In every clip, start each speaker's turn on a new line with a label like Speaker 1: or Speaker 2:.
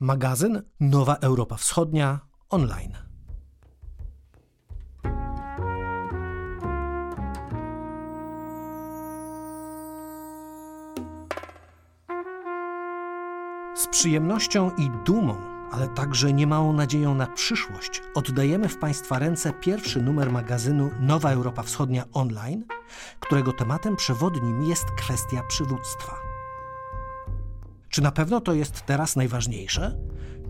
Speaker 1: Magazyn Nowa Europa Wschodnia online. Z przyjemnością i dumą, ale także niemałą nadzieją na przyszłość, oddajemy w Państwa ręce pierwszy numer magazynu Nowa Europa Wschodnia online, którego tematem przewodnim jest kwestia przywództwa. Czy na pewno to jest teraz najważniejsze?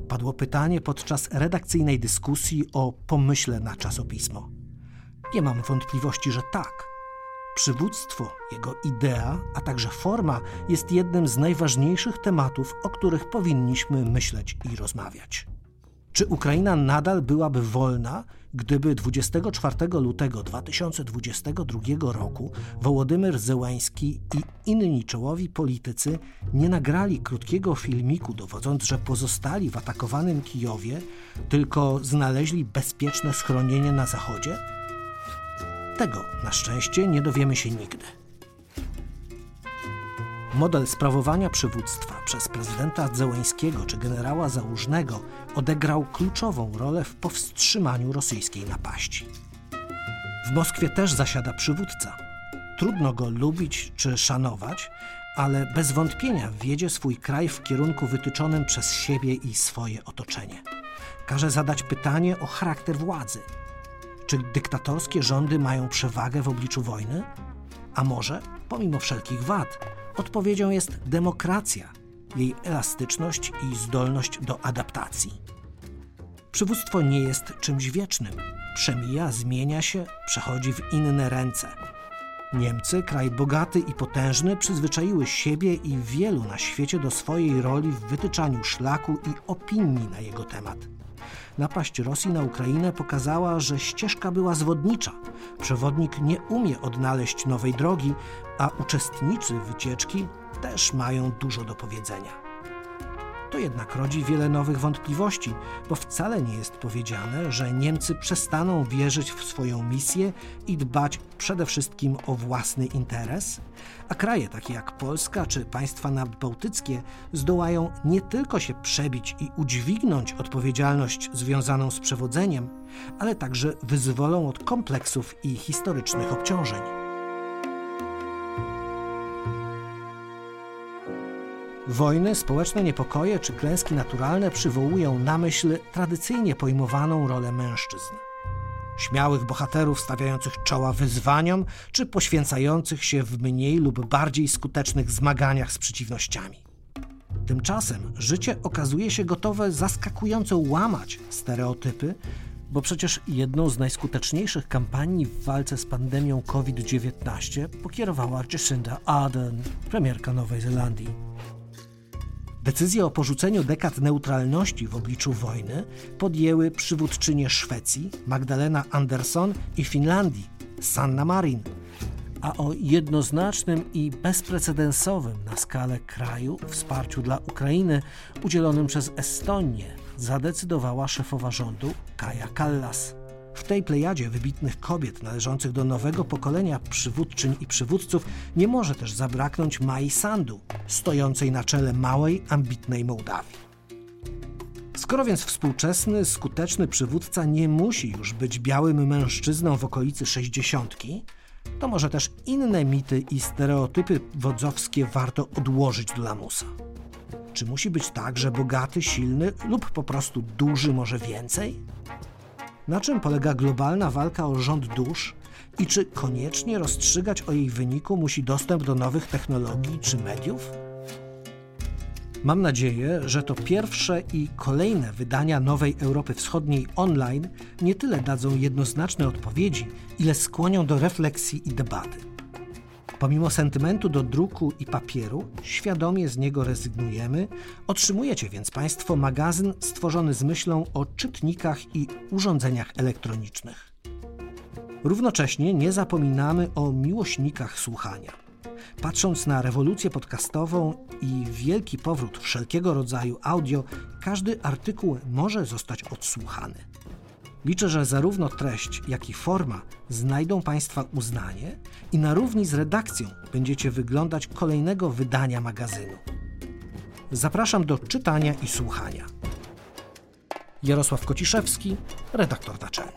Speaker 1: Padło pytanie podczas redakcyjnej dyskusji o pomyśle na czasopismo. Nie mam wątpliwości, że tak. Przywództwo, jego idea, a także forma jest jednym z najważniejszych tematów, o których powinniśmy myśleć i rozmawiać. Czy Ukraina nadal byłaby wolna, gdyby 24 lutego 2022 roku Wołodymyr Zełański i inni czołowi politycy nie nagrali krótkiego filmiku dowodząc, że pozostali w atakowanym Kijowie, tylko znaleźli bezpieczne schronienie na zachodzie? Tego na szczęście nie dowiemy się nigdy. Model sprawowania przywództwa przez prezydenta Zełęńskiego czy generała Załużnego odegrał kluczową rolę w powstrzymaniu rosyjskiej napaści. W Moskwie też zasiada przywódca. Trudno go lubić czy szanować, ale bez wątpienia wiedzie swój kraj w kierunku wytyczonym przez siebie i swoje otoczenie. Każe zadać pytanie o charakter władzy. Czy dyktatorskie rządy mają przewagę w obliczu wojny? A może, pomimo wszelkich wad, Odpowiedzią jest demokracja, jej elastyczność i zdolność do adaptacji. Przywództwo nie jest czymś wiecznym. Przemija, zmienia się, przechodzi w inne ręce. Niemcy, kraj bogaty i potężny, przyzwyczaiły siebie i wielu na świecie do swojej roli w wytyczaniu szlaku i opinii na jego temat. Napaść Rosji na Ukrainę pokazała, że ścieżka była zwodnicza. Przewodnik nie umie odnaleźć nowej drogi, a uczestnicy wycieczki też mają dużo do powiedzenia. To jednak rodzi wiele nowych wątpliwości, bo wcale nie jest powiedziane, że Niemcy przestaną wierzyć w swoją misję i dbać przede wszystkim o własny interes, a kraje takie jak Polska czy państwa nadbałtyckie zdołają nie tylko się przebić i udźwignąć odpowiedzialność związaną z przewodzeniem, ale także wyzwolą od kompleksów i historycznych obciążeń. Wojny, społeczne niepokoje czy klęski naturalne przywołują na myśl tradycyjnie pojmowaną rolę mężczyzn. Śmiałych bohaterów stawiających czoła wyzwaniom, czy poświęcających się w mniej lub bardziej skutecznych zmaganiach z przeciwnościami. Tymczasem życie okazuje się gotowe zaskakująco łamać stereotypy, bo przecież jedną z najskuteczniejszych kampanii w walce z pandemią COVID-19 pokierowała Jacinda Ardern, premierka Nowej Zelandii. Decyzję o porzuceniu dekad neutralności w obliczu wojny podjęły przywódczynie Szwecji Magdalena Andersson i Finlandii Sanna Marin, a o jednoznacznym i bezprecedensowym na skalę kraju wsparciu dla Ukrainy udzielonym przez Estonię zadecydowała szefowa rządu Kaja Kallas. W tej plejadzie wybitnych kobiet należących do nowego pokolenia przywódczyń i przywódców nie może też zabraknąć Mai Sandu, stojącej na czele małej, ambitnej Mołdawii. Skoro więc współczesny, skuteczny przywódca nie musi już być białym mężczyzną w okolicy sześćdziesiątki, to może też inne mity i stereotypy wodzowskie warto odłożyć do lamusa. Czy musi być tak, że bogaty, silny lub po prostu duży może więcej? Na czym polega globalna walka o rząd dusz i czy koniecznie rozstrzygać o jej wyniku musi dostęp do nowych technologii czy mediów? Mam nadzieję, że to pierwsze i kolejne wydania Nowej Europy Wschodniej online nie tyle dadzą jednoznaczne odpowiedzi, ile skłonią do refleksji i debaty. Pomimo sentymentu do druku i papieru, świadomie z niego rezygnujemy, otrzymujecie więc Państwo magazyn stworzony z myślą o czytnikach i urządzeniach elektronicznych. Równocześnie nie zapominamy o miłośnikach słuchania. Patrząc na rewolucję podcastową i wielki powrót wszelkiego rodzaju audio, każdy artykuł może zostać odsłuchany. Liczę, że zarówno treść, jak i forma znajdą Państwa uznanie i na równi z redakcją będziecie wyglądać kolejnego wydania magazynu. Zapraszam do czytania i słuchania. Jarosław Kociszewski, redaktor naczelny.